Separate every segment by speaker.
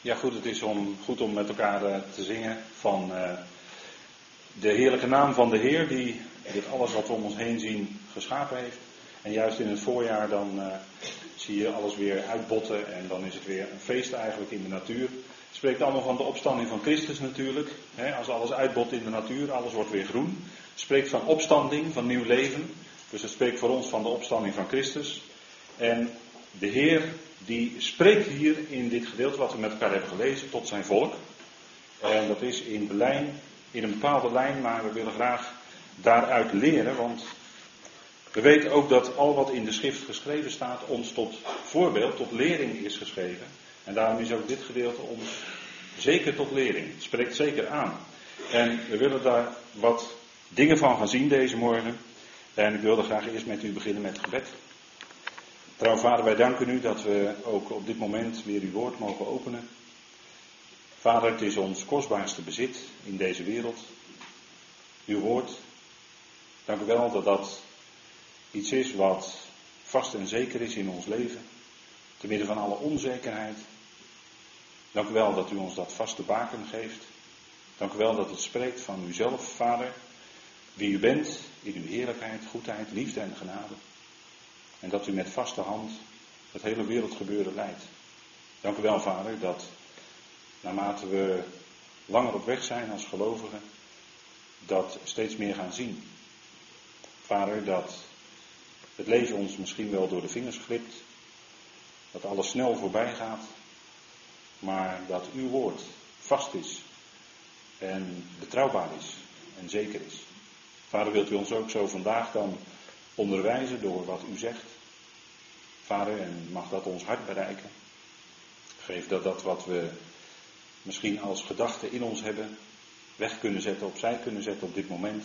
Speaker 1: Ja, goed, het is om, goed om met elkaar eh, te zingen van uh, de heerlijke naam van de Heer, die dit alles wat we om ons heen zien geschapen heeft. En juist in het voorjaar dan uh, zie je alles weer uitbotten en dan is het weer een feest eigenlijk in de natuur. Het spreekt allemaal van de opstanding van Christus natuurlijk. Hè, als alles uitbot in de natuur, alles wordt weer groen. Het spreekt van opstanding, van nieuw leven. Dus het spreekt voor ons van de opstanding van Christus. En de Heer die spreekt hier in dit gedeelte wat we met elkaar hebben gelezen tot zijn volk. En dat is in, in een bepaalde lijn, maar we willen graag daaruit leren, want we weten ook dat al wat in de schrift geschreven staat ons tot voorbeeld, tot lering is geschreven. En daarom is ook dit gedeelte ons zeker tot lering. Het spreekt zeker aan. En we willen daar wat dingen van gaan zien deze morgen. En ik wilde graag eerst met u beginnen met gebed. Trouw vader, wij danken u dat we ook op dit moment weer uw woord mogen openen. Vader, het is ons kostbaarste bezit in deze wereld. Uw woord. Dank u wel dat dat iets is wat vast en zeker is in ons leven. Te midden van alle onzekerheid. Dank u wel dat u ons dat vaste baken geeft. Dank u wel dat het spreekt van uzelf, Vader. Wie u bent in uw heerlijkheid, goedheid, liefde en genade. En dat u met vaste hand het hele wereldgebeuren leidt. Dank u wel, Vader, dat naarmate we langer op weg zijn als gelovigen, dat steeds meer gaan zien. Vader, dat het leven ons misschien wel door de vingers glipt, dat alles snel voorbij gaat, maar dat uw woord vast is en betrouwbaar is en zeker is. Vader, wilt u ons ook zo vandaag dan onderwijzen door wat u zegt. Vader, en mag dat ons hart bereiken. Geef dat dat wat we misschien als gedachte in ons hebben, weg kunnen zetten, opzij kunnen zetten op dit moment.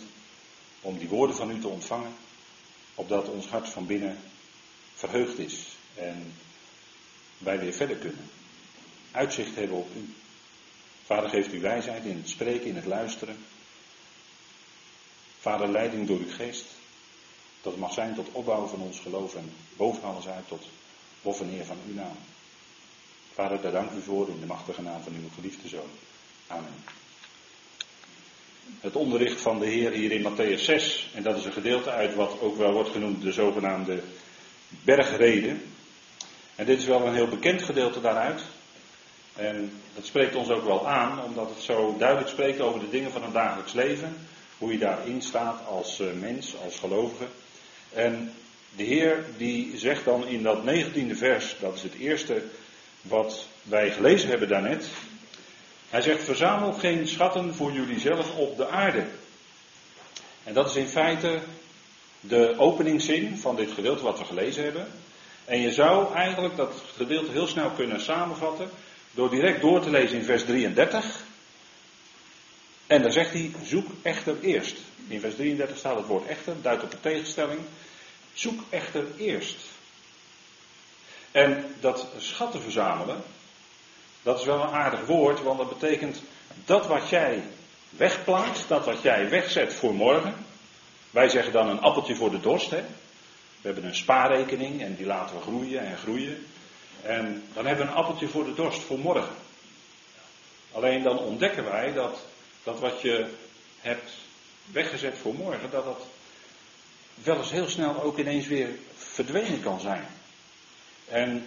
Speaker 1: Om die woorden van u te ontvangen. Opdat ons hart van binnen verheugd is. En wij weer verder kunnen. Uitzicht hebben op u. Vader, geeft u wijsheid in het spreken, in het luisteren. Vader, leiding door uw geest. Dat mag zijn tot opbouw van ons geloof en boven alles uit tot lof en eer van uw naam. Vader, daar dank u voor in de machtige naam van uw geliefde zoon. Amen. Het onderricht van de Heer hier in Matthäus 6, en dat is een gedeelte uit wat ook wel wordt genoemd de zogenaamde bergreden. En dit is wel een heel bekend gedeelte daaruit. En dat spreekt ons ook wel aan, omdat het zo duidelijk spreekt over de dingen van het dagelijks leven. Hoe je daarin staat als eh, mens, als gelovige. En de Heer die zegt dan in dat negentiende vers, dat is het eerste wat wij gelezen hebben daarnet. Hij zegt, verzamel geen schatten voor jullie zelf op de aarde. En dat is in feite de openingszin van dit gedeelte wat we gelezen hebben. En je zou eigenlijk dat gedeelte heel snel kunnen samenvatten door direct door te lezen in vers 33. En dan zegt hij, zoek echter eerst. In vers 33 staat het woord echter, duidt op de tegenstelling. Zoek echter eerst. En dat schatten verzamelen, dat is wel een aardig woord, want dat betekent dat wat jij wegplaatst, dat wat jij wegzet voor morgen. Wij zeggen dan een appeltje voor de dorst. Hè? We hebben een spaarrekening en die laten we groeien en groeien. En dan hebben we een appeltje voor de dorst voor morgen. Alleen dan ontdekken wij dat, dat wat je hebt weggezet voor morgen, dat dat wel eens heel snel ook ineens weer verdwenen kan zijn. En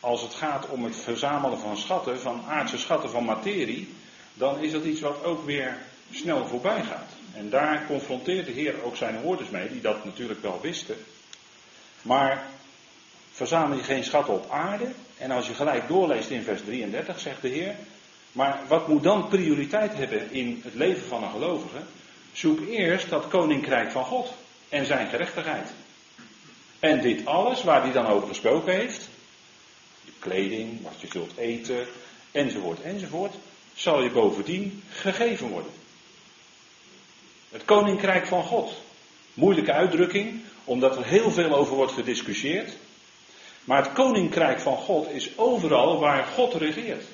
Speaker 1: als het gaat om het verzamelen van schatten, van aardse schatten van materie, dan is dat iets wat ook weer snel voorbij gaat. En daar confronteert de Heer ook zijn hoorders mee, die dat natuurlijk wel wisten. Maar verzamel je geen schatten op aarde. En als je gelijk doorleest in vers 33, zegt de Heer. Maar wat moet dan prioriteit hebben in het leven van een gelovige? Zoek eerst dat koninkrijk van God en zijn gerechtigheid. En dit alles waar hij dan over gesproken heeft, je kleding, wat je zult eten, enzovoort, enzovoort, zal je bovendien gegeven worden. Het koninkrijk van God. Moeilijke uitdrukking, omdat er heel veel over wordt gediscussieerd. Maar het koninkrijk van God is overal waar God regeert.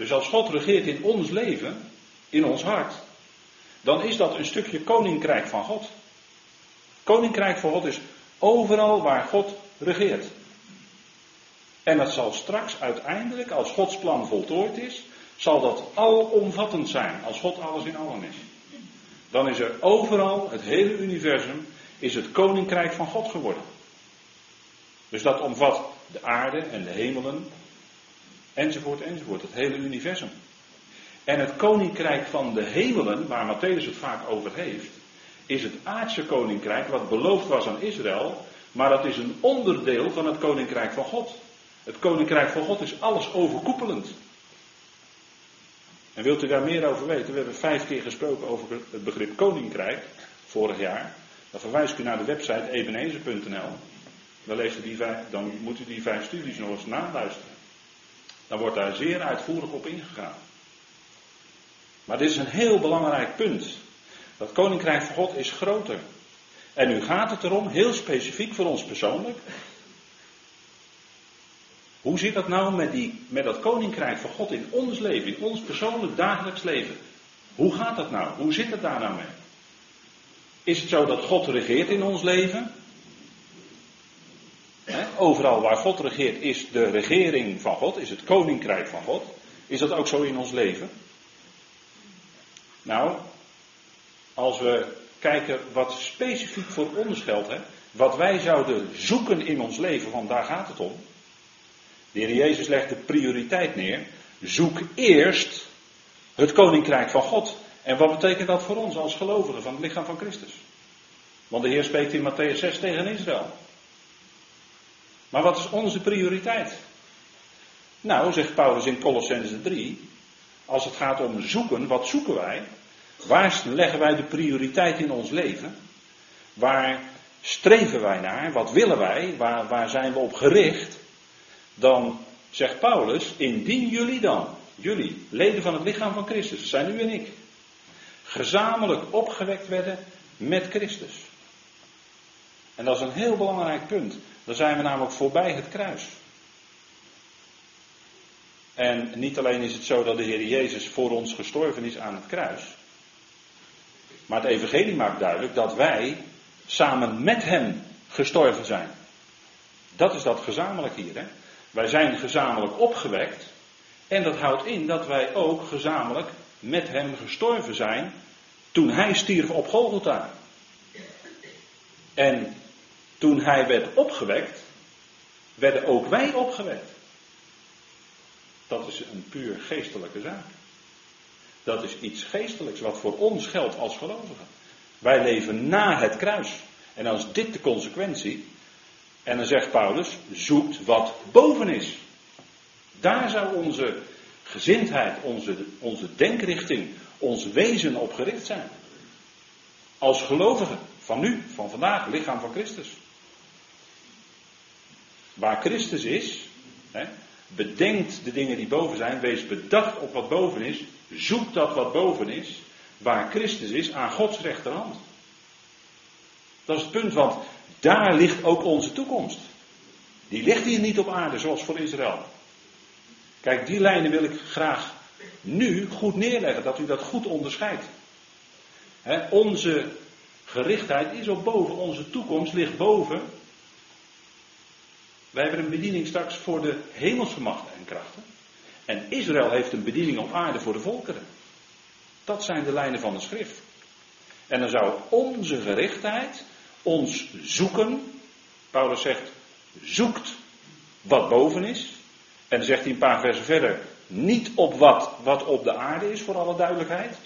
Speaker 1: Dus als God regeert in ons leven, in ons hart, dan is dat een stukje koninkrijk van God. Koninkrijk van God is overal waar God regeert. En dat zal straks uiteindelijk, als Gods plan voltooid is, zal dat alomvattend zijn, als God alles in allen is. Dan is er overal, het hele universum, is het koninkrijk van God geworden. Dus dat omvat de aarde en de hemelen, enzovoort, enzovoort, het hele universum. En het koninkrijk van de hemelen, waar Matthäus het vaak over heeft, is het aardse koninkrijk wat beloofd was aan Israël, maar dat is een onderdeel van het koninkrijk van God. Het koninkrijk van God is alles overkoepelend. En wilt u daar meer over weten? We hebben vijf keer gesproken over het begrip koninkrijk, vorig jaar. Dan verwijs ik u naar de website ebenezer.nl. Dan, dan moet u die vijf studies nog eens naluisteren. Dan wordt daar zeer uitvoerig op ingegaan. Maar dit is een heel belangrijk punt. Dat koninkrijk van God is groter. En nu gaat het erom, heel specifiek voor ons persoonlijk. Hoe zit dat nou met, die, met dat koninkrijk van God in ons leven, in ons persoonlijk dagelijks leven? Hoe gaat dat nou? Hoe zit het daar nou mee? Is het zo dat God regeert in ons leven? Overal waar God regeert is de regering van God, is het koninkrijk van God. Is dat ook zo in ons leven? Nou, als we kijken wat specifiek voor ons geldt, hè, wat wij zouden zoeken in ons leven, want daar gaat het om. De Heer Jezus legt de prioriteit neer. Zoek eerst het koninkrijk van God. En wat betekent dat voor ons als gelovigen van het lichaam van Christus? Want de Heer spreekt in Matthäus 6 tegen Israël. Maar wat is onze prioriteit? Nou, zegt Paulus in Colossense 3, als het gaat om zoeken, wat zoeken wij? Waar leggen wij de prioriteit in ons leven? Waar streven wij naar? Wat willen wij? Waar, waar zijn we op gericht? Dan zegt Paulus, indien jullie dan, jullie, leden van het lichaam van Christus, zijn u en ik, gezamenlijk opgewekt werden met Christus. En dat is een heel belangrijk punt. Dan zijn we namelijk voorbij het kruis. En niet alleen is het zo dat de Heer Jezus voor ons gestorven is aan het kruis. Maar het Evangelie maakt duidelijk dat wij samen met Hem gestorven zijn. Dat is dat gezamenlijk hier. Hè? Wij zijn gezamenlijk opgewekt. En dat houdt in dat wij ook gezamenlijk met Hem gestorven zijn. Toen Hij stierf op Golgotha. En toen hij werd opgewekt, werden ook wij opgewekt. Dat is een puur geestelijke zaak. Dat is iets geestelijks wat voor ons geldt als gelovigen. Wij leven na het kruis. En dan is dit de consequentie. En dan zegt Paulus, zoekt wat boven is. Daar zou onze gezindheid, onze, onze denkrichting, ons wezen op gericht zijn. Als gelovigen van nu, van vandaag, lichaam van Christus. Waar Christus is, hè, bedenkt de dingen die boven zijn, wees bedacht op wat boven is, zoek dat wat boven is, waar Christus is, aan Gods rechterhand. Dat is het punt, want daar ligt ook onze toekomst. Die ligt hier niet op aarde, zoals voor Israël. Kijk, die lijnen wil ik graag nu goed neerleggen, dat u dat goed onderscheidt. onze gerichtheid is op boven, onze toekomst ligt boven wij hebben een bediening straks voor de hemelse machten en krachten. En Israël heeft een bediening op aarde voor de volkeren. Dat zijn de lijnen van de schrift. En dan zou onze gerichtheid, ons zoeken, Paulus zegt, zoekt wat boven is. En dan zegt hij een paar versen verder, niet op wat, wat op de aarde is, voor alle duidelijkheid.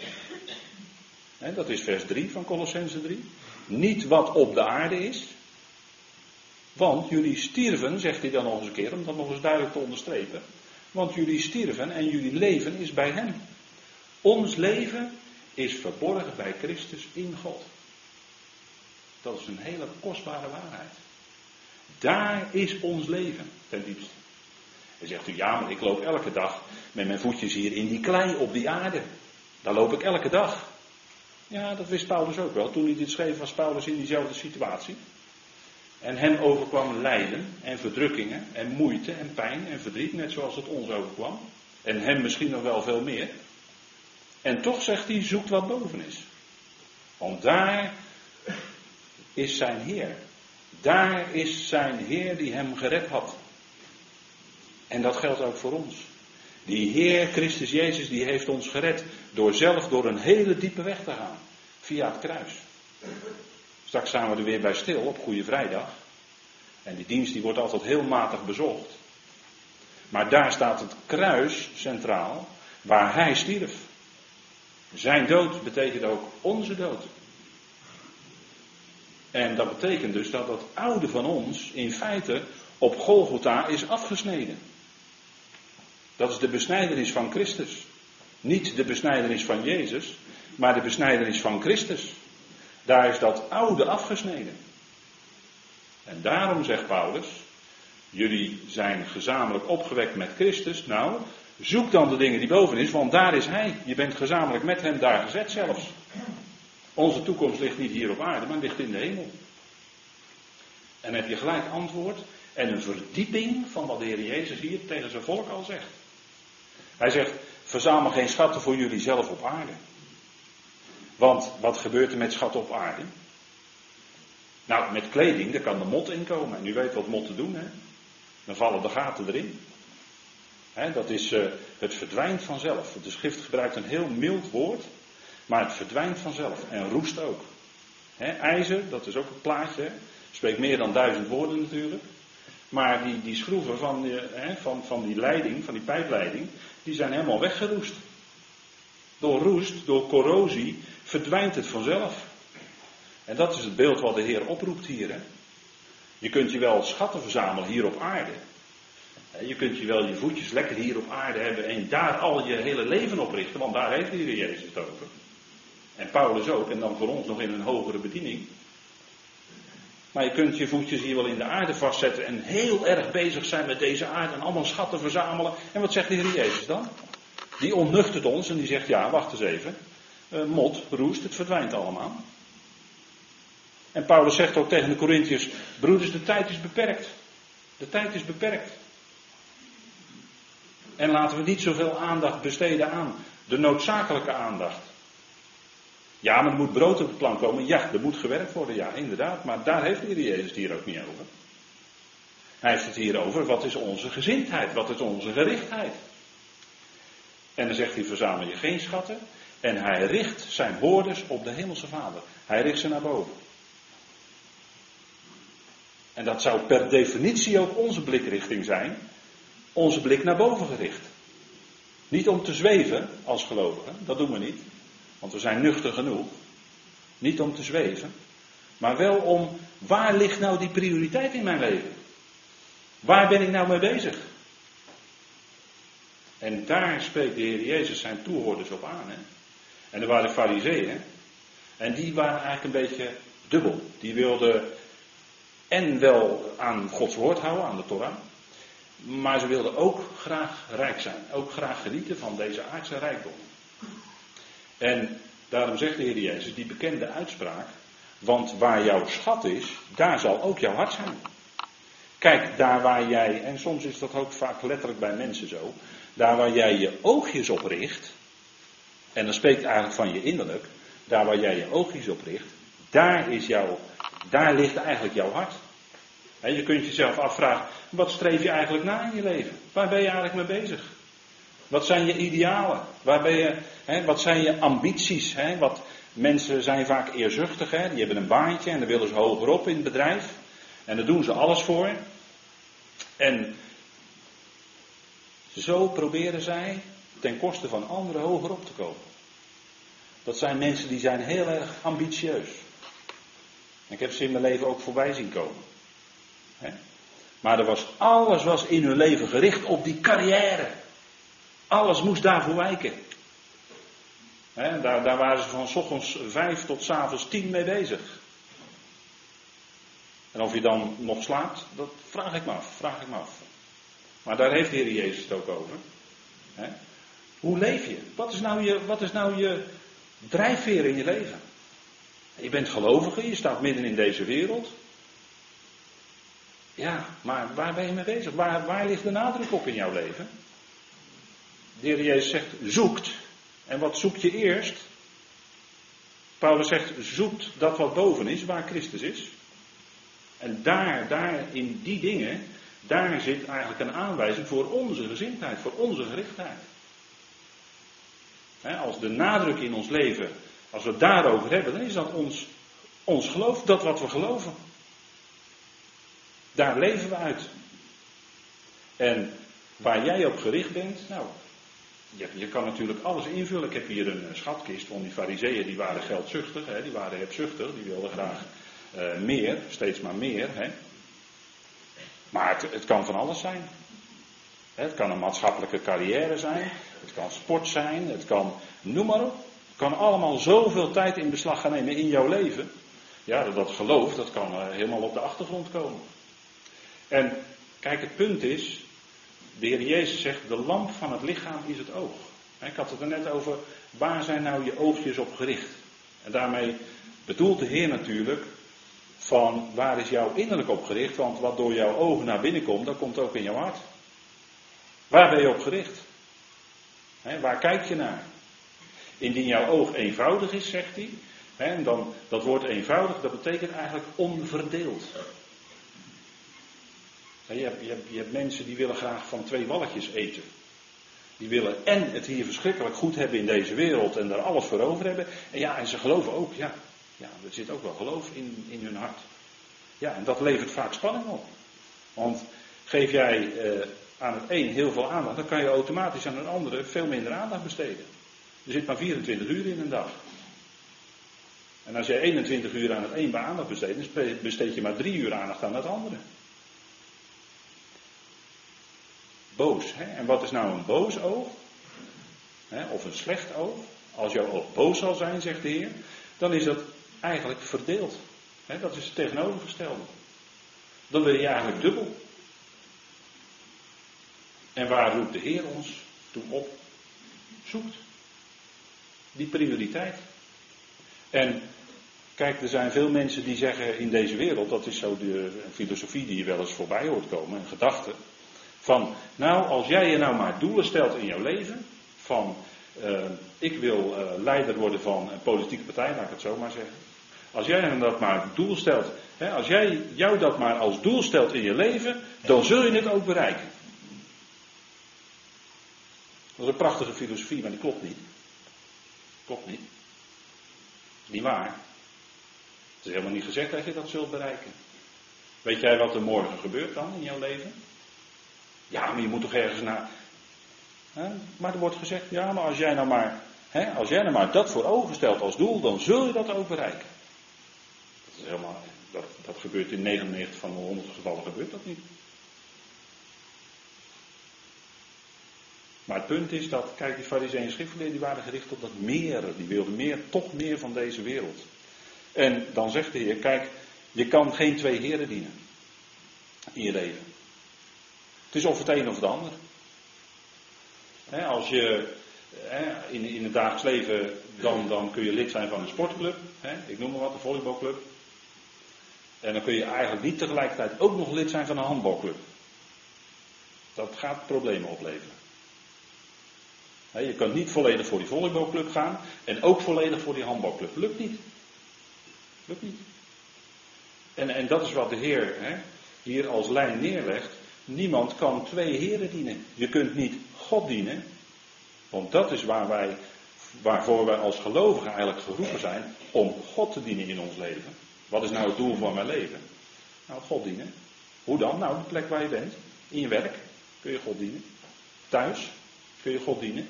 Speaker 1: dat is vers 3 van Colossense 3. Niet wat op de aarde is, want jullie stierven, zegt hij dan nog eens een keer, om dat nog eens duidelijk te onderstrepen. Want jullie stierven en jullie leven is bij Hem. Ons leven is verborgen bij Christus in God. Dat is een hele kostbare waarheid. Daar is ons leven ten diepste. En zegt u, ja, maar ik loop elke dag met mijn voetjes hier in die klei op die aarde. Daar loop ik elke dag. Ja, dat wist Paulus ook wel. Toen hij dit schreef was Paulus in diezelfde situatie. En hen overkwam lijden en verdrukkingen en moeite en pijn en verdriet, net zoals het ons overkwam. En hem misschien nog wel veel meer. En toch zegt hij, zoekt wat boven is. Want daar is zijn Heer. Daar is zijn Heer die hem gered had. En dat geldt ook voor ons. Die Heer Christus Jezus die heeft ons gered door zelf door een hele diepe weg te gaan. Via het kruis. Straks staan we er weer bij stil op Goede Vrijdag. En die dienst die wordt altijd heel matig bezocht. Maar daar staat het kruis centraal waar hij stierf. Zijn dood betekent ook onze dood. En dat betekent dus dat dat oude van ons in feite op Golgotha is afgesneden. Dat is de besnijdenis van Christus. Niet de besnijdenis van Jezus, maar de besnijdenis van Christus. Daar is dat oude afgesneden. En daarom zegt Paulus, jullie zijn gezamenlijk opgewekt met Christus. Nou, zoek dan de dingen die boven is, want daar is Hij. Je bent gezamenlijk met Hem daar gezet zelfs. Onze toekomst ligt niet hier op aarde, maar ligt in de hemel. En heb je gelijk antwoord en een verdieping van wat de Heer Jezus hier tegen zijn volk al zegt. Hij zegt, verzamel geen schatten voor jullie zelf op aarde. Want wat gebeurt er met schatten op aarde? Nou, met kleding, daar kan de mot in komen. En u weet wat motten doen, hè? Dan vallen de gaten erin. dat is, uh, het verdwijnt vanzelf. De schrift gebruikt een heel mild woord, maar het verdwijnt vanzelf. En roest ook. ijzer, dat is ook een plaatje. Spreekt meer dan duizend woorden natuurlijk. Maar die, die schroeven van, die, van, van die leiding, van die pijpleiding, die zijn helemaal weggeroest. Door roest, door corrosie, verdwijnt het vanzelf. En dat is het beeld wat de Heer oproept hier. Je kunt je wel schatten verzamelen hier op aarde. Je kunt je wel je voetjes lekker hier op aarde hebben en daar al je hele leven op richten, want daar heeft de Heer Jezus het over. En Paulus ook, en dan voor ons nog in een hogere bediening. Maar je kunt je voetjes hier wel in de aarde vastzetten en heel erg bezig zijn met deze aarde en allemaal schatten verzamelen. En wat zegt de Heer Jezus dan? Die ontnuchtert ons en die zegt, ja, wacht eens even. Uh, mot, roest, het verdwijnt allemaal. En Paulus zegt ook tegen de Corinthiërs, broeders, de tijd is beperkt. De tijd is beperkt. En laten we niet zoveel aandacht besteden aan de noodzakelijke aandacht. Ja, maar er moet brood op de plank komen. Ja, er moet gewerkt worden. Ja, inderdaad. Maar daar heeft de Jezus het hier ook niet over. Hij heeft het hier over wat is onze gezindheid, wat is onze gerichtheid. En dan zegt hij: verzamel je geen schatten. En hij richt zijn woorden op de Hemelse Vader. Hij richt ze naar boven. En dat zou per definitie ook onze blikrichting zijn. Onze blik naar boven gericht. Niet om te zweven als gelovigen, dat doen we niet. Want we zijn nuchter genoeg. Niet om te zweven. Maar wel om waar ligt nou die prioriteit in mijn leven? Waar ben ik nou mee bezig? En daar spreekt de Heer Jezus zijn toehoorders op aan. Hè? En er waren fariseeën. En die waren eigenlijk een beetje dubbel. Die wilden en wel aan Gods woord houden, aan de Torah. Maar ze wilden ook graag rijk zijn. Ook graag genieten van deze aardse rijkdom. En daarom zegt de Heer Jezus die bekende uitspraak. Want waar jouw schat is, daar zal ook jouw hart zijn. Kijk, daar waar jij, en soms is dat ook vaak letterlijk bij mensen zo. Daar waar jij je oogjes op richt. En dan spreekt eigenlijk van je innerlijk. Daar waar jij je oogjes op richt. Daar, is jouw, daar ligt eigenlijk jouw hart. je kunt jezelf afvragen, wat streef je eigenlijk na in je leven? Waar ben je eigenlijk mee bezig? Wat zijn je idealen? Waar ben je, hè, wat zijn je ambities? Hè? Wat, mensen zijn vaak eerzuchtig, hè? die hebben een baantje en dan willen ze hogerop in het bedrijf. En daar doen ze alles voor. En zo proberen zij ten koste van anderen hogerop te komen. Dat zijn mensen die zijn heel erg ambitieus. Ik heb ze in mijn leven ook voorbij zien komen. Maar er was, alles was in hun leven gericht op die carrière. Alles moest daarvoor wijken. daar, daar, waren ze van ochtends vijf tot s avonds tien mee bezig. En of je dan nog slaapt, dat vraag ik me af. Vraag ik me af. Maar daar heeft de Heer Jezus het ook over. Hoe leef je? Wat is, nou je? wat is nou je drijfveer in je leven? Je bent gelovige, je staat midden in deze wereld. Ja, maar waar ben je mee bezig? Waar, waar ligt de nadruk op in jouw leven? De Heer Jezus zegt, zoekt. En wat zoek je eerst? Paulus zegt, zoekt dat wat boven is, waar Christus is. En daar, daar in die dingen, Daar zit eigenlijk een aanwijzing voor onze gezindheid, voor onze gerichtheid. Als de nadruk in ons leven, als we het daarover hebben, dan is dat ons, ons geloof, dat wat we geloven. Daar leven we uit. En waar jij op gericht bent, nou, je, kan natuurlijk alles invullen. Ik heb hier een eh, schatkist van die fariseeën, die waren geldzuchtig, hè, die waren hebzuchtig, die wilden graag uh, meer, steeds maar meer. Hè. Maar het, het, kan van alles zijn. Het kan een maatschappelijke carrière zijn, het kan sport zijn, het kan, noem maar op. Het kan allemaal zoveel tijd in beslag gaan nemen in jouw leven. Ja, dat, geloof, dat kan uh, helemaal op de achtergrond komen. En kijk, het punt is, de Heer Jezus zegt, de lamp van het lichaam is het oog. Ik had het er net over, waar zijn nou je oogjes op gericht? En daarmee bedoelt de Heer natuurlijk van waar is jouw innerlijk op gericht? Want wat door jouw ogen naar binnen komt, dat komt ook in jouw hart. Waar ben je op gericht? Waar kijk je naar? Indien jouw oog eenvoudig is, zegt hij. en dan, dat woord eenvoudig, dat betekent eigenlijk onverdeeld. Je hebt, mensen die willen graag van twee walletjes eten. Die willen en het hier verschrikkelijk goed hebben in deze wereld en daar alles voor over hebben. En ja, en ze geloven ook, ja, ja er zit ook wel geloof in, in hun hart. Ja, en dat levert vaak spanning op. Want geef jij eh, aan het een heel veel aandacht, dan kan je automatisch aan het andere veel minder aandacht besteden. Er zit maar 24 uur in een dag. En als je 21 uur aan het een aandacht besteedt, dan besteed je maar 3 uur aandacht aan het andere. boos. Hè? En wat is nou een boos oog? Hè? Of een slecht oog? Als jouw oog boos zal zijn, zegt de Heer, dan is dat eigenlijk verdeeld. Hè? Dat is het tegenovergestelde. Dan wil je eigenlijk dubbel. En waar roept de Heer ons toen op? Zoekt. Die prioriteit. En kijk, er zijn veel mensen die zeggen in deze wereld, dat is zo de filosofie die je wel eens voorbij hoort komen, een gedachte. Van, nou, als jij je nou maar doelen stelt in jouw leven, van, uh, ik wil uh, leider worden van een politieke partij, laat ik het zo maar zeggen. Als jij dan dat maar doel stelt, hè, als jij jou dat maar als doel stelt in je leven, dan zul je het ook bereiken. Dat is een prachtige filosofie, maar die klopt niet. Klopt niet. Niet waar. Het is helemaal niet gezegd dat je dat zult bereiken. Weet jij wat er morgen gebeurt dan in jouw leven? Ja, maar je moet toch ergens naar. Maar er wordt gezegd, ja, maar als jij nou maar, als jij nou maar dat voor ogen stelt als doel, dan zul je dat ook bereiken. Dat is helemaal, dat, dat gebeurt in 99 van de 100 gevallen gebeurt dat niet. Maar het punt is dat, kijk, die fariseeën en schriftgeleerden die waren gericht op dat meer. Die wilden meer, toch meer van deze wereld. En dan zegt de Heer, kijk, je kan geen twee heren dienen in je leven. Het is of het een of het ander. als je in, in het dagelijks leven, dan, dan kun je lid zijn van een sportclub. ik noem maar wat, een volleybalclub. En dan kun je eigenlijk niet tegelijkertijd ook nog lid zijn van een handbalclub. Dat gaat problemen opleveren. Je kunt niet volledig voor die volleybalclub gaan en ook volledig voor die handbalclub. Lukt niet. Lukt niet. En, en dat is wat de Heer hier als lijn neerlegt. Niemand kan twee heren dienen. Je kunt niet God dienen, want dat is waar wij, waarvoor wij als gelovigen eigenlijk geroepen zijn, om God te dienen in ons leven. Wat is nou het doel van mijn leven? Nou, God dienen. Hoe dan? Nou, de plek waar je bent. In je werk kun je God dienen. Thuis kun je God dienen.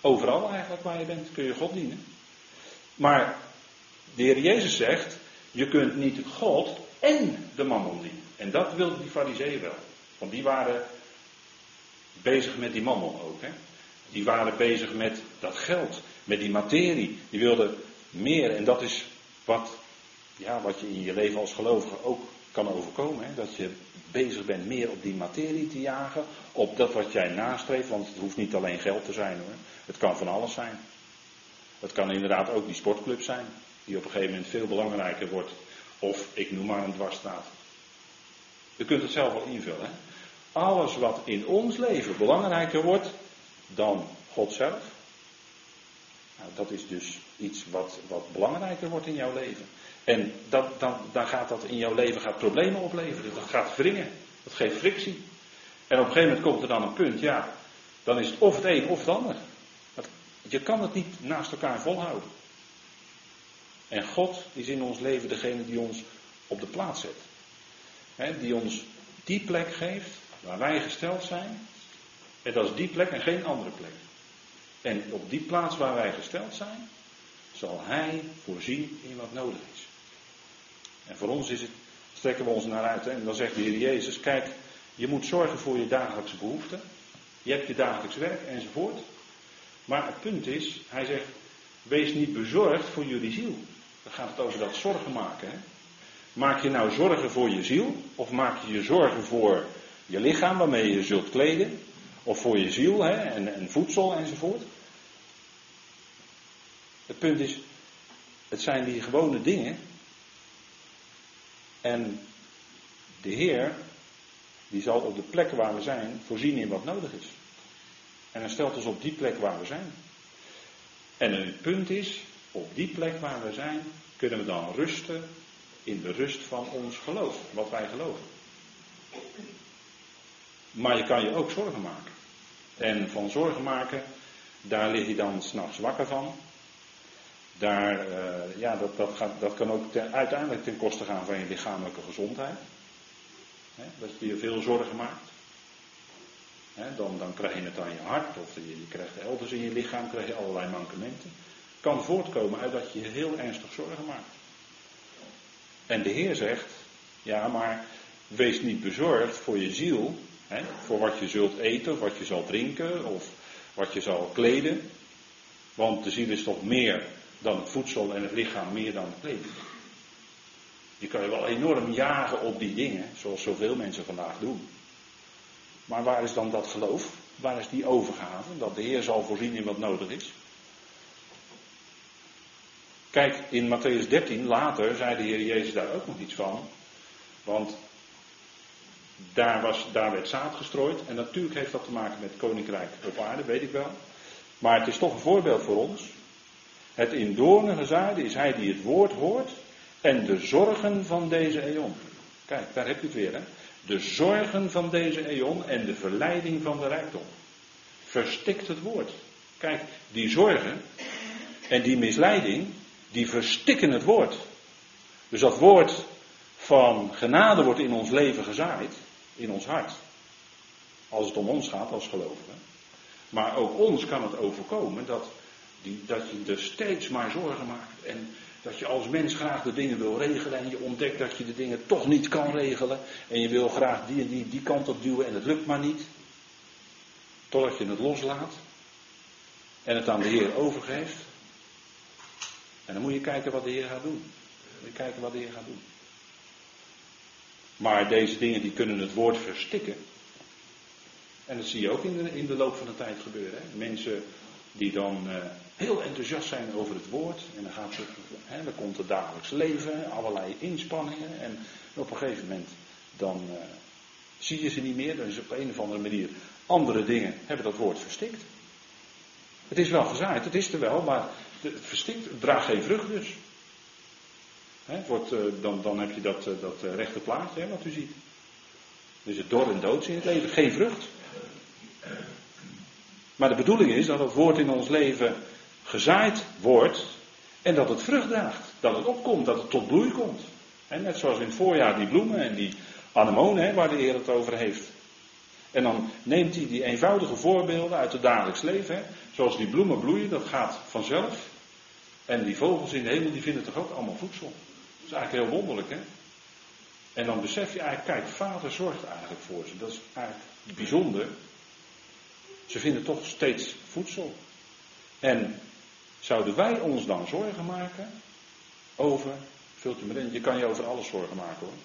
Speaker 1: Overal eigenlijk waar je bent kun je God dienen. Maar de Heer Jezus zegt, je kunt niet God en de mammon dienen. En dat wilden die fariseeën wel. Want die waren bezig met die mammon ook. Hè? Die waren bezig met dat geld, met die materie. Die wilden meer. En dat is wat, ja, wat je in je leven als gelovige ook kan overkomen. Hè? Dat je bezig bent meer op die materie te jagen. Op dat wat jij nastreeft. Want het hoeft niet alleen geld te zijn hoor. Het kan van alles zijn. Het kan inderdaad ook die sportclub zijn. Die op een gegeven moment veel belangrijker wordt. Of ik noem maar een dwarsstraat. Je kunt het zelf wel invullen. Hè? Alles wat in ons leven belangrijker wordt dan God zelf. Nou, dat is dus iets wat, wat belangrijker wordt in jouw leven. En dat, dan, dan gaat dat in jouw leven gaat problemen opleveren. Dat gaat wringen. Dat geeft frictie. En op een gegeven moment komt er dan een punt, ja, dan is het of het een of het ander. Je kan het niet naast elkaar volhouden. En God is in ons leven degene die ons op de plaats zet. die ons die plek geeft waar wij gesteld zijn. En dat is die plek en geen andere plek. En op die plaats waar wij gesteld zijn, zal Hij voorzien in wat nodig is. En voor ons is het, strekken we ons naar uit. En dan zegt de Heer Jezus, kijk, je moet zorgen voor je dagelijkse behoeften. Je hebt je dagelijks werk enzovoort. Maar het punt is, hij zegt, wees niet bezorgd voor jullie ziel. Dan gaat het over dat zorgen maken. Hè? Maak je nou zorgen voor je ziel? Of maak je je zorgen voor je lichaam waarmee je je zult kleden? Of voor je ziel hè? En, en voedsel enzovoort? Het punt is, het zijn die gewone dingen. En de Heer, die zal op de plek waar we zijn voorzien in wat nodig is. En hij stelt ons op die plek waar we zijn. En het punt is, op die plek waar we zijn, kunnen we dan rusten in de rust van ons geloof, wat wij geloven. Maar je kan je ook zorgen maken. En van zorgen maken, daar lig je dan s'nachts wakker van. Daar, uh, ja, dat, dat, gaat, dat kan ook uiteindelijk ten koste gaan van je lichamelijke gezondheid. dat je je veel zorgen maakt. dan, dan krijg je het aan je hart, of je, je krijgt elders in je lichaam krijg je allerlei mankementen. Kan voortkomen uit dat je je heel ernstig zorgen maakt. En de Heer zegt, ja, maar wees niet bezorgd voor je ziel, voor wat je zult eten, of wat je zal drinken, of wat je zal kleden. Want de ziel is toch meer dan het voedsel en het lichaam meer dan het kleding. Je kan je wel enorm jagen op die dingen, zoals zoveel mensen vandaag doen. Maar waar is dan dat geloof? Waar is die overgave? Dat de Heer zal voorzien in wat nodig is. Kijk, in Matthäus 13, later, zei de Heer Jezus daar ook nog iets van. Want daar, was, werd zaad gestrooid. En natuurlijk heeft dat te maken met koninkrijk op aarde, weet ik wel. Maar het is toch een voorbeeld voor ons. Het in doornen gezaaide is hij die het woord hoort en de zorgen van deze eon. Kijk, daar heb je het weer, hè. De zorgen van deze eon en de verleiding van de rijkdom. Verstikt het woord. Kijk, die zorgen en die misleiding, die verstikken het woord. Dus dat woord van genade wordt in ons leven gezaaid, in ons hart. Als het om ons gaat als gelovigen. Maar ook ons kan het overkomen dat die, dat je er steeds maar zorgen maakt. En dat je als mens graag de dingen wil regelen. En je ontdekt dat je de dingen toch niet kan regelen. En je wil graag die en die, die kant op duwen en het lukt maar niet. Totdat je het loslaat. En het aan de Heer overgeeft. En dan moet je kijken wat de Heer gaat doen. kijken wat de Heer gaat doen. Maar deze dingen die kunnen het woord verstikken. En dat zie je ook in de, in de loop van de tijd gebeuren. Hè. Mensen die dan uh, heel enthousiast zijn over het woord. En dan, gaat het, hè, dan komt het dagelijks leven, allerlei inspanningen. En op een gegeven moment dan uh, zie je ze niet meer. Dan is op een of andere manier andere dingen hebben dat woord verstikt. Het is wel gezaaid, het is er wel, maar het verstikt, het draagt geen vrucht dus. Wordt, uh, dan, dan heb je dat, dat rechte plaatje hè, wat u ziet. Dus het dor en doods in het leven, geen vrucht. Maar de bedoeling is dat het woord in ons leven gezaaid wordt en dat het vrucht draagt. Dat het opkomt, dat het tot bloei komt. En net zoals in het voorjaar die bloemen en die anemonen waar de Heer het over heeft. En dan neemt hij die eenvoudige voorbeelden uit het dagelijks leven. Zoals die bloemen bloeien, dat gaat vanzelf. En die vogels in de hemel, die vinden toch ook allemaal voedsel. Is eigenlijk heel wonderlijk, hè. En dan besef je eigenlijk, kijk, vader zorgt eigenlijk voor ze. Dat is eigenlijk bijzonder. Ze vinden toch steeds voedsel. En zouden wij ons dan zorgen maken over, vult u me in, je kan je over alles zorgen maken hoor.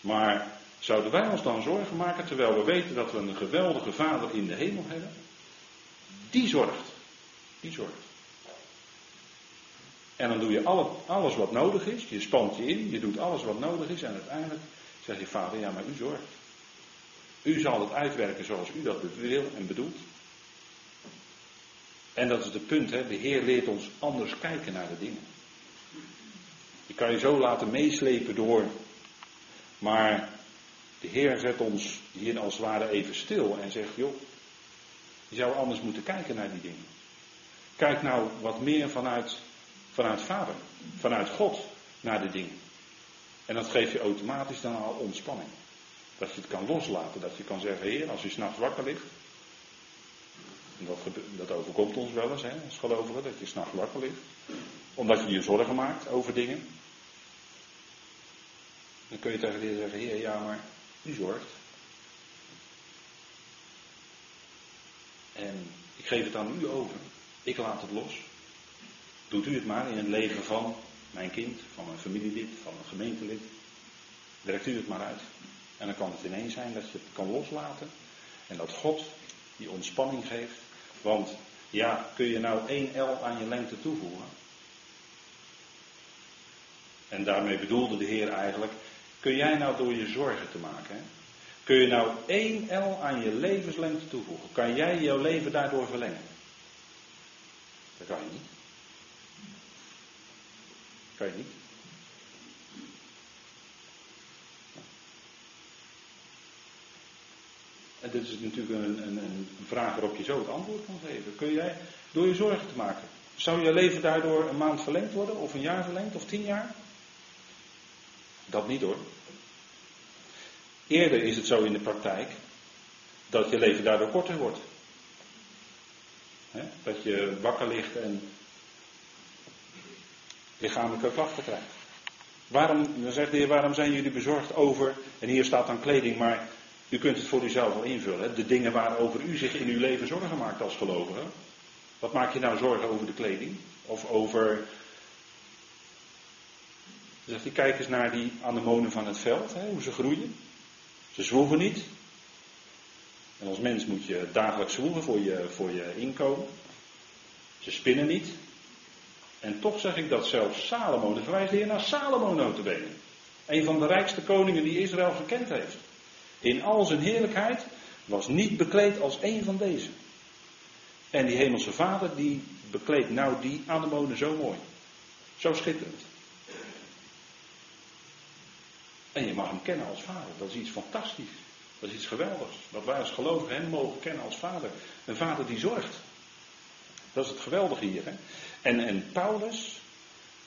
Speaker 1: Maar zouden wij ons dan zorgen maken terwijl we weten dat we een geweldige vader in de hemel hebben? Die zorgt. Die zorgt. En dan doe je alle, alles wat nodig is. Je spant je in, je doet alles wat nodig is. En uiteindelijk zeg je, vader, ja, maar u zorgt. U zal het uitwerken zoals u dat wil en bedoelt. En dat is het punt, hè? de Heer leert ons anders kijken naar de dingen. Je kan je zo laten meeslepen door. Maar De Heer zet ons hier als het ware even stil en zegt, joh, je zou anders moeten kijken naar die dingen. Kijk nou wat meer vanuit, vanuit Vader, vanuit God naar de dingen. En dat geeft je automatisch dan al ontspanning. Dat je het kan loslaten, dat je kan zeggen, Heer, als u s'nachts wakker ligt. En dat, dat overkomt ons wel eens, hè, als gelovigen, dat je s'nachts wakker ligt. Omdat je je zorgen maakt over dingen. Dan kun je tegen de Heer zeggen, Heer, ja, maar u zorgt. En ik geef het aan u over. Ik laat het los. Doet u het maar in het leven van mijn kind, van mijn familielid, van een gemeentelid. Werkt u het maar uit. En dan kan het ineens zijn dat je het kan loslaten. En dat God die ontspanning geeft. Want ja, kun je nou één L aan je lengte toevoegen? En daarmee bedoelde de Heer eigenlijk, kun jij nou door je zorgen te maken, kun je nou één L aan je levenslengte toevoegen? Kan jij jouw leven daardoor verlengen? Dat kan je niet. Kan niet. En dit is natuurlijk een, een, een, vraag waarop je zo het antwoord kan geven. Kun jij door je zorgen te maken, zou je leven daardoor een maand verlengd worden, of een jaar verlengd, of tien jaar? Dat niet hoor. Eerder is het zo in de praktijk dat je leven daardoor korter wordt. dat je wakker ligt en lichamelijke klachten krijgt. Waarom, dan zegt waarom zijn jullie bezorgd over, en hier staat dan kleding, maar u kunt het voor uzelf wel invullen. De dingen waarover u zich in uw leven zorgen maakt als gelovige. Wat maak je nou zorgen over de kleding? Of over. Zegt hij, kijk eens naar die anemonen van het veld, hè, hoe ze groeien. Ze zwoegen niet. En als mens moet je dagelijks zwoegen voor je, voor je inkomen. Ze spinnen niet. En toch zeg ik dat zelfs Salomo, de verwijst hier naar Salomo notabene. Een van de rijkste koningen die Israël gekend heeft in al zijn heerlijkheid, was niet bekleed als een van deze. En die hemelse vader, die bekleedt nou die anemonen zo mooi. Zo schitterend. En je mag hem kennen als vader. Dat is iets fantastisch. Dat is iets geweldigs. Dat wij als gelovigen hem mogen kennen als vader. Een vader die zorgt. Dat is het geweldige hier. Hè? En, en Paulus,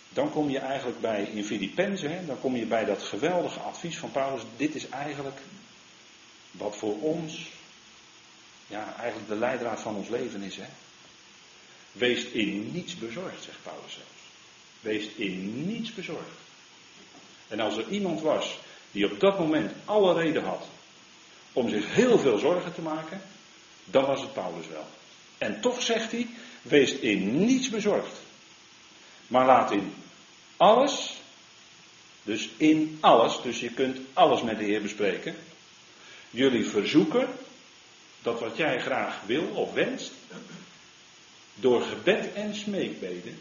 Speaker 1: dan kom je eigenlijk bij, in Filippenzen, dan kom je bij dat geweldige advies van Paulus. Dit is eigenlijk wat voor ons, ja, eigenlijk de leidraad van ons leven is. Hè? Wees in niets bezorgd, zegt Paulus zelfs. Wees in niets bezorgd. En als er iemand was die op dat moment alle reden had om zich heel veel zorgen te maken, dan was het Paulus wel. En toch zegt hij, wees in niets bezorgd. Maar laat in alles, dus in alles, dus je kunt alles met de Heer bespreken, jullie verzoeken dat wat jij graag wil of wenst, door gebed en smeekbeden,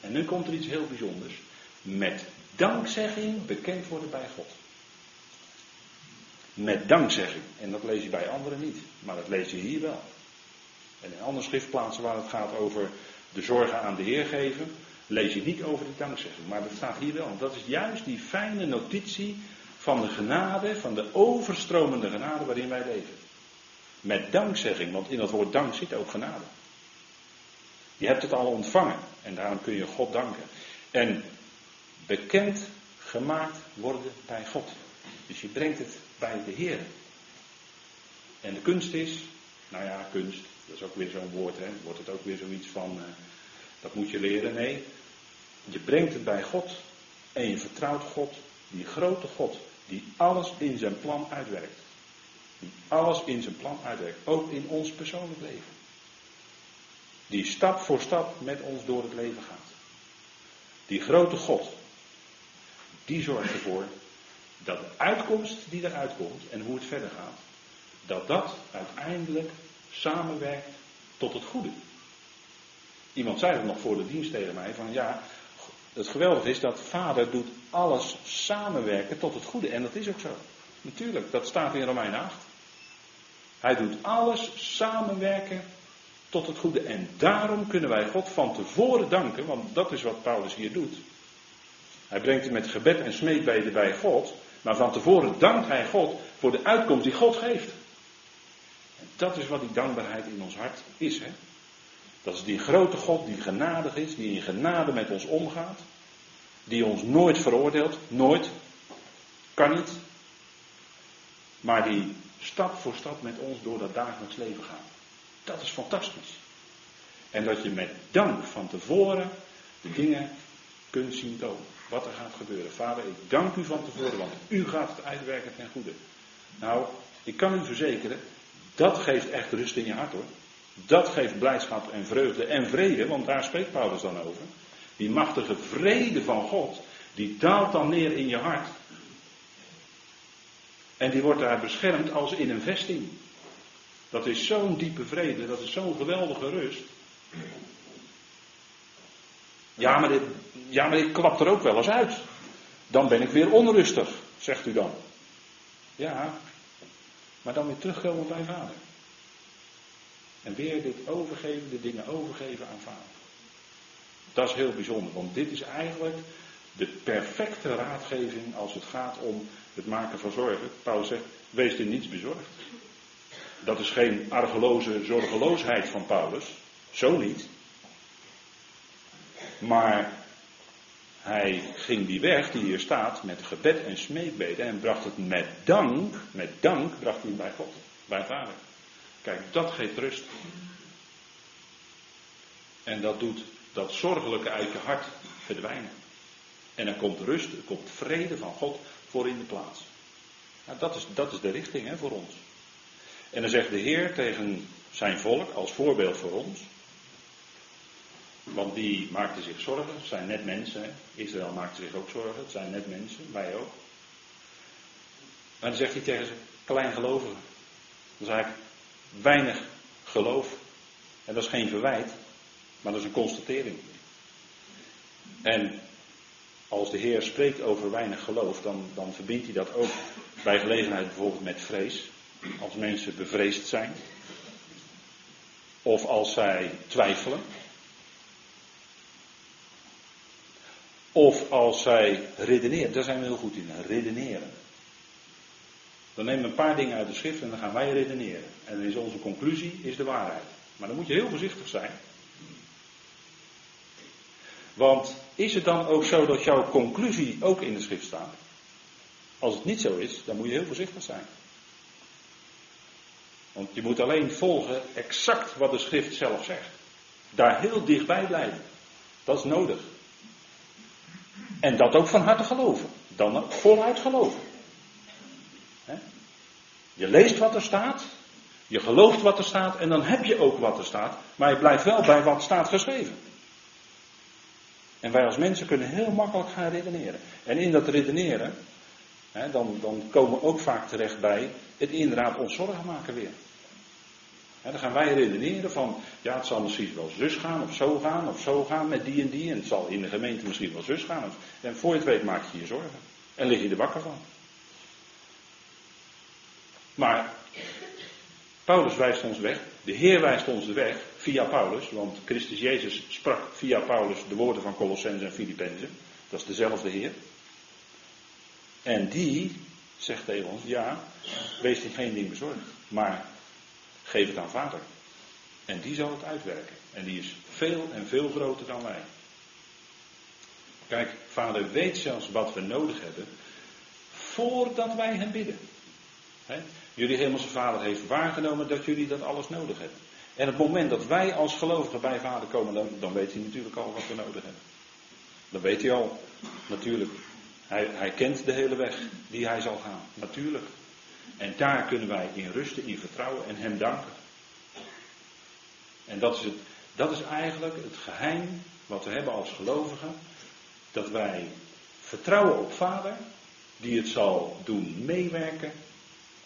Speaker 1: en nu komt er iets heel bijzonders, met dankzegging bekend worden bij God. Met dankzegging. En dat lees je bij anderen niet, maar dat lees je hier wel. En in andere schriftplaatsen waar het gaat over de zorgen aan de Heer geven, lees je niet over de dankzegging. Maar dat staat hier wel. Dat is juist die fijne notitie van de genade, van de overstromende genade waarin wij leven. Met dankzegging, want in dat woord dank zit ook genade. Je hebt het al ontvangen en daarom kun je God danken. En bekend gemaakt worden bij God. Dus je brengt het bij de Heer. En de kunst is, nou ja, kunst, dat is ook weer zo'n woord, hè. Wordt het ook weer zoiets van, uh, dat moet je leren. Nee, je brengt het bij God en je vertrouwt God, die grote God, die alles in zijn plan uitwerkt. Die alles in zijn plan uitwerkt. Ook in ons persoonlijk leven. Die stap voor stap met ons door het leven gaat. Die grote God. Die zorgt ervoor dat de uitkomst die eruit komt en hoe het verder gaat. Dat dat uiteindelijk samenwerkt tot het goede. Iemand zei het nog voor de dienst tegen mij van ja, het geweldige is dat vader doet alles samenwerken tot het goede. En dat is ook zo. Natuurlijk, dat staat in Romein 8. Hij doet alles samenwerken tot het goede. En daarom kunnen wij God van tevoren danken, want dat is wat Paulus hier doet. Hij brengt het met gebed en smeekbeden bij God, maar van tevoren dankt hij God voor de uitkomst die God geeft. Dat is wat die dankbaarheid in ons hart is. Hè? Dat is die grote God die genadig is, die in genade met ons omgaat. Die ons nooit veroordeelt, nooit. Kan niet. Maar die stap voor stap met ons door dat dagelijks leven gaat. Dat is fantastisch. En dat je met dank van tevoren de dingen kunt zien komen. Wat er gaat gebeuren. Vader, ik dank u van tevoren, want u gaat het uitwerken ten goede. Nou, ik kan u verzekeren, dat geeft echt rust in je hart hoor. Dat geeft blijdschap en vreugde en vrede, want daar spreekt Paulus dan over. Die machtige vrede van God, die daalt dan neer in je hart. En die wordt daar beschermd als in een vesting. Dat is zo'n diepe vrede, dat is zo'n geweldige rust. Ja maar, dit, ja, maar dit klapt er ook wel eens uit. Dan ben ik weer onrustig, zegt u dan. Ja, maar dan weer terugkomen bij vader. En weer dit overgeven, de dingen overgeven aan vader. Dat is heel bijzonder, want dit is eigenlijk de perfecte raadgeving als het gaat om het maken van zorgen. Paulus zegt, wees in niets bezorgd. Dat is geen argeloze zorgeloosheid van Paulus. Zo niet. Maar hij ging die weg die hier staat met gebed en smeekbeden en bracht het met dank, met dank bracht hij bij God, bij vader. Kijk, dat geeft rust. En dat doet dat zorgelijke uit je hart verdwijnen. En er komt rust, er komt vrede van God voor in de plaats. Nou, dat, is, dat is de richting hè, voor ons. En dan zegt de Heer tegen zijn volk als voorbeeld voor ons. Want die maakte zich zorgen. Het zijn net mensen. Israël maakte zich ook zorgen. Het zijn net mensen. Wij ook. En dan zegt hij tegen ze: kleingelovigen. Dat is eigenlijk weinig geloof. En dat is geen verwijt. Maar dat is een constatering. En als de Heer spreekt over weinig geloof, dan, dan verbindt hij dat ook bij gelegenheid bijvoorbeeld met vrees. Als mensen bevreesd zijn. Of als zij twijfelen. Of als zij redeneren. Daar zijn we heel goed in. Redeneren. Dan nemen we een paar dingen uit de schrift en dan gaan wij redeneren. En dan is onze conclusie is de waarheid. Maar dan moet je heel voorzichtig zijn. Want is het dan ook zo dat jouw conclusie ook in de schrift staat? Als het niet zo is, dan moet je heel voorzichtig zijn. Want je moet alleen volgen exact wat de schrift zelf zegt. Daar heel dichtbij blijven. Dat is nodig. En dat ook van harte geloven. Dan voluit geloven. Je leest wat er staat. Je gelooft wat er staat. En dan heb je ook wat er staat. Maar je blijft wel bij wat staat geschreven. En wij als mensen kunnen heel makkelijk gaan redeneren. En in dat redeneren, dan, dan komen we ook vaak terecht bij het inderdaad ons zorgen maken weer. Dan gaan wij redeneren van, ja het zal misschien wel zus gaan of zo gaan of zo gaan met die en die. En het zal in de gemeente misschien wel zus gaan. En voor je het weet maak je je zorgen. En lig je er wakker van. Maar Paulus wijst ons weg. De Heer wijst ons de weg via Paulus. Want Christus Jezus sprak via Paulus de woorden van Colossens en Filippenzen. Dat is dezelfde Heer. En die zegt tegen ons, ja, wees in geen ding bezorgd. Maar geef het aan vader. En die zal het uitwerken. En die is veel en veel groter dan wij. Kijk, vader weet zelfs wat we nodig hebben voordat wij hem bidden. Jullie hemelse vader heeft waargenomen dat jullie dat alles nodig hebben. En het moment dat wij als gelovigen bij vader komen, dan, dan weet hij natuurlijk al wat we nodig hebben. Dan weet hij al, natuurlijk. Hij, hij kent de hele weg die hij zal gaan, natuurlijk. En daar kunnen wij in rusten, in vertrouwen en hem danken. En dat is, het, dat is eigenlijk het geheim wat we hebben als gelovigen. Dat wij vertrouwen op vader, die het zal doen meewerken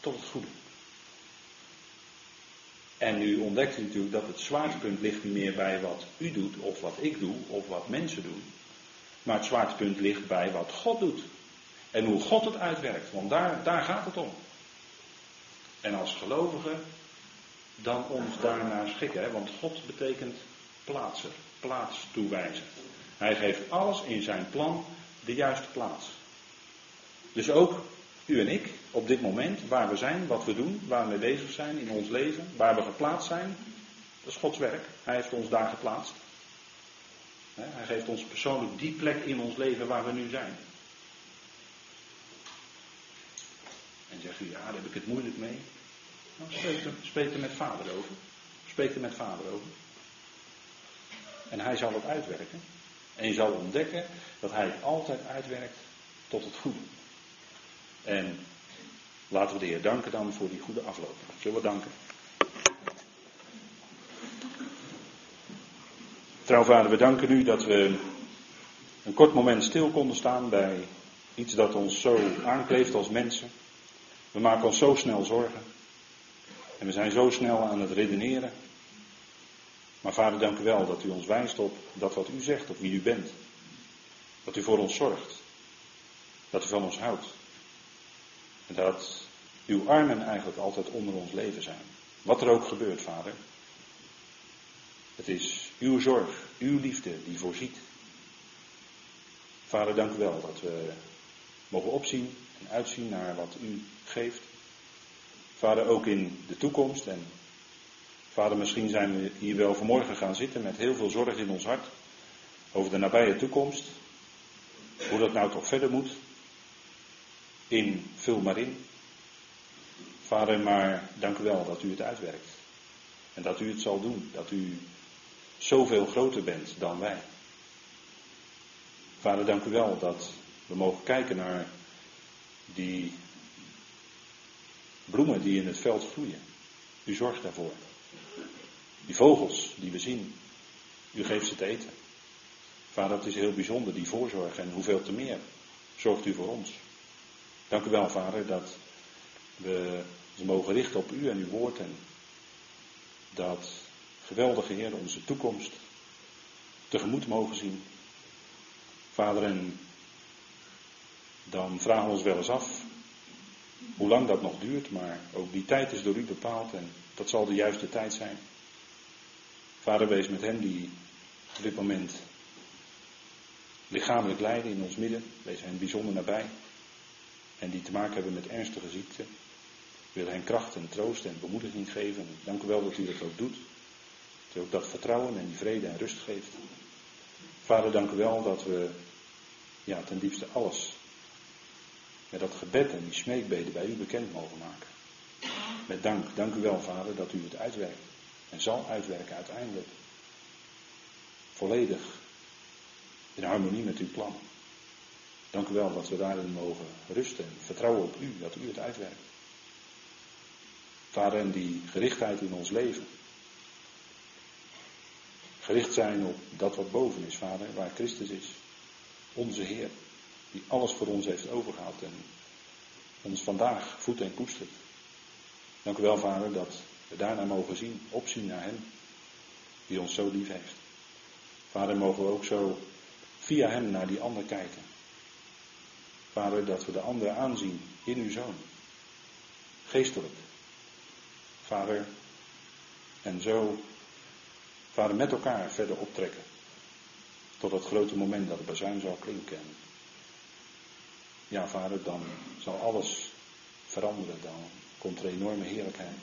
Speaker 1: tot het goede. En nu ontdekt u natuurlijk dat het zwaartepunt ligt niet meer bij wat u doet, of wat ik doe, of wat mensen doen. Maar het zwaartepunt ligt bij wat God doet. En hoe God het uitwerkt, want daar, daar gaat het om. En als gelovigen dan ons daarnaar schikken, hè? want God betekent plaatser, plaats toewijzen. Hij geeft alles in zijn plan de juiste plaats. Dus ook u en ik, op dit moment, waar we zijn, wat we doen, waar we mee bezig zijn in ons leven, waar we geplaatst zijn. Dat is Gods werk. Hij heeft ons daar geplaatst. Hij geeft ons persoonlijk die plek in ons leven waar we nu zijn. En zegt u, ja, daar heb ik het moeilijk mee. Nou, spreek, er, spreek er met vader over. Spreek er met vader over. En hij zal het uitwerken. En je zal ontdekken dat hij altijd uitwerkt tot het goede. En laten we de Heer danken dan voor die goede afloop. Zullen we danken? Trouwvader, we danken u dat we een kort moment stil konden staan bij iets dat ons zo aankleeft als mensen. We maken ons zo snel zorgen. En we zijn zo snel aan het redeneren. Maar vader, dank u wel dat u ons wijst op dat wat u zegt, op wie u bent. Dat u voor ons zorgt. Dat u van ons houdt. En dat uw armen eigenlijk altijd onder ons leven zijn. Wat er ook gebeurt, vader. Het is uw zorg, uw liefde die voorziet. Vader, dank u wel dat we mogen opzien en uitzien naar wat u geeft. Vader, ook in de toekomst. En vader, misschien zijn we hier wel vanmorgen gaan zitten met heel veel zorg in ons hart. Over de nabije toekomst. Hoe dat nou toch verder moet. In, vul maar in. Vader, maar dank u wel dat u het uitwerkt. En dat u het zal doen. Dat u zoveel groter bent dan wij. Vader, dank u wel dat we mogen kijken naar die bloemen die in het veld groeien. U zorgt daarvoor. Die vogels die we zien, u geeft ze te eten. Vader, het is heel bijzonder, die voorzorg en hoeveel te meer zorgt u voor ons. Dank u wel, Vader, dat we ons mogen richten op u en uw woord en dat geweldige Heer onze toekomst tegemoet mogen zien. Vader, en dan vragen we ons wel eens af hoe lang dat nog duurt, maar ook die tijd is door u bepaald en dat zal de juiste tijd zijn. Vader, wees met hen die op dit moment lichamelijk lijden in ons midden, wees hen bijzonder nabij en die te maken hebben met ernstige ziekte. Wil hen kracht en troost en bemoediging geven. Dank u wel dat u dat ook doet. Dat u ook dat vertrouwen en die vrede en rust geeft. Vader, dank u wel dat we ja, ten diepste alles met dat gebed en die smeekbeden bij u bekend mogen maken. Met dank, dank u wel, Vader, dat u het uitwerkt. En zal uitwerken uiteindelijk. Volledig in harmonie met uw plan. Dank u wel dat we daarin mogen rusten en vertrouwen op u, dat u het uitwerkt. Vader, en die gerichtheid in ons leven. Gericht zijn op dat wat boven is, Vader, waar Christus is. Onze Heer, die alles voor ons heeft overgehaald en ons vandaag voedt en koestert. Dank u wel, Vader, dat we daarna mogen zien, opzien naar Hem, die ons zo lief heeft. Vader, mogen we ook zo via Hem naar die ander kijken. Vader, dat we de ander aanzien in uw Zoon. Geestelijk. Vader, en zo, Vader, met elkaar verder optrekken. Tot het grote moment dat het bazuin zal klinken. Ja, Vader, dan zal alles veranderen. Dan komt er enorme heerlijkheid.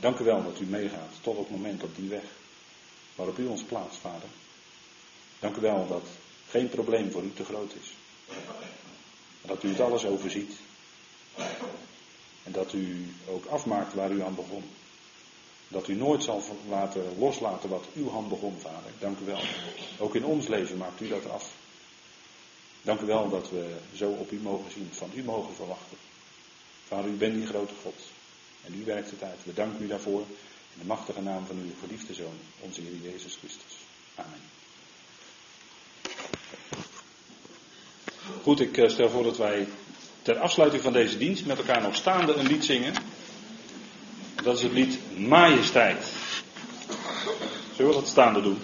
Speaker 1: Dank u wel dat u meegaat tot het moment op die weg waarop u ons plaatst, Vader. Dank u wel dat geen probleem voor u te groot is. Dat u het alles overziet. En dat u ook afmaakt waar u aan begon. Dat u nooit zal laten, loslaten wat uw hand begon, vader. Dank u wel. Ook in ons leven maakt u dat af. Dank u wel dat we zo op u mogen zien, van u mogen verwachten. Vader, u bent die grote God. En u werkt het uit. We danken u daarvoor. In de machtige naam van uw geliefde Zoon, onze Heer Jezus Christus. Amen. Goed, ik eh, stel voor dat wij ter afsluiting van deze dienst met elkaar nog staande een lied zingen. Dat is het lied Majesteit. Zullen we dat staande doen?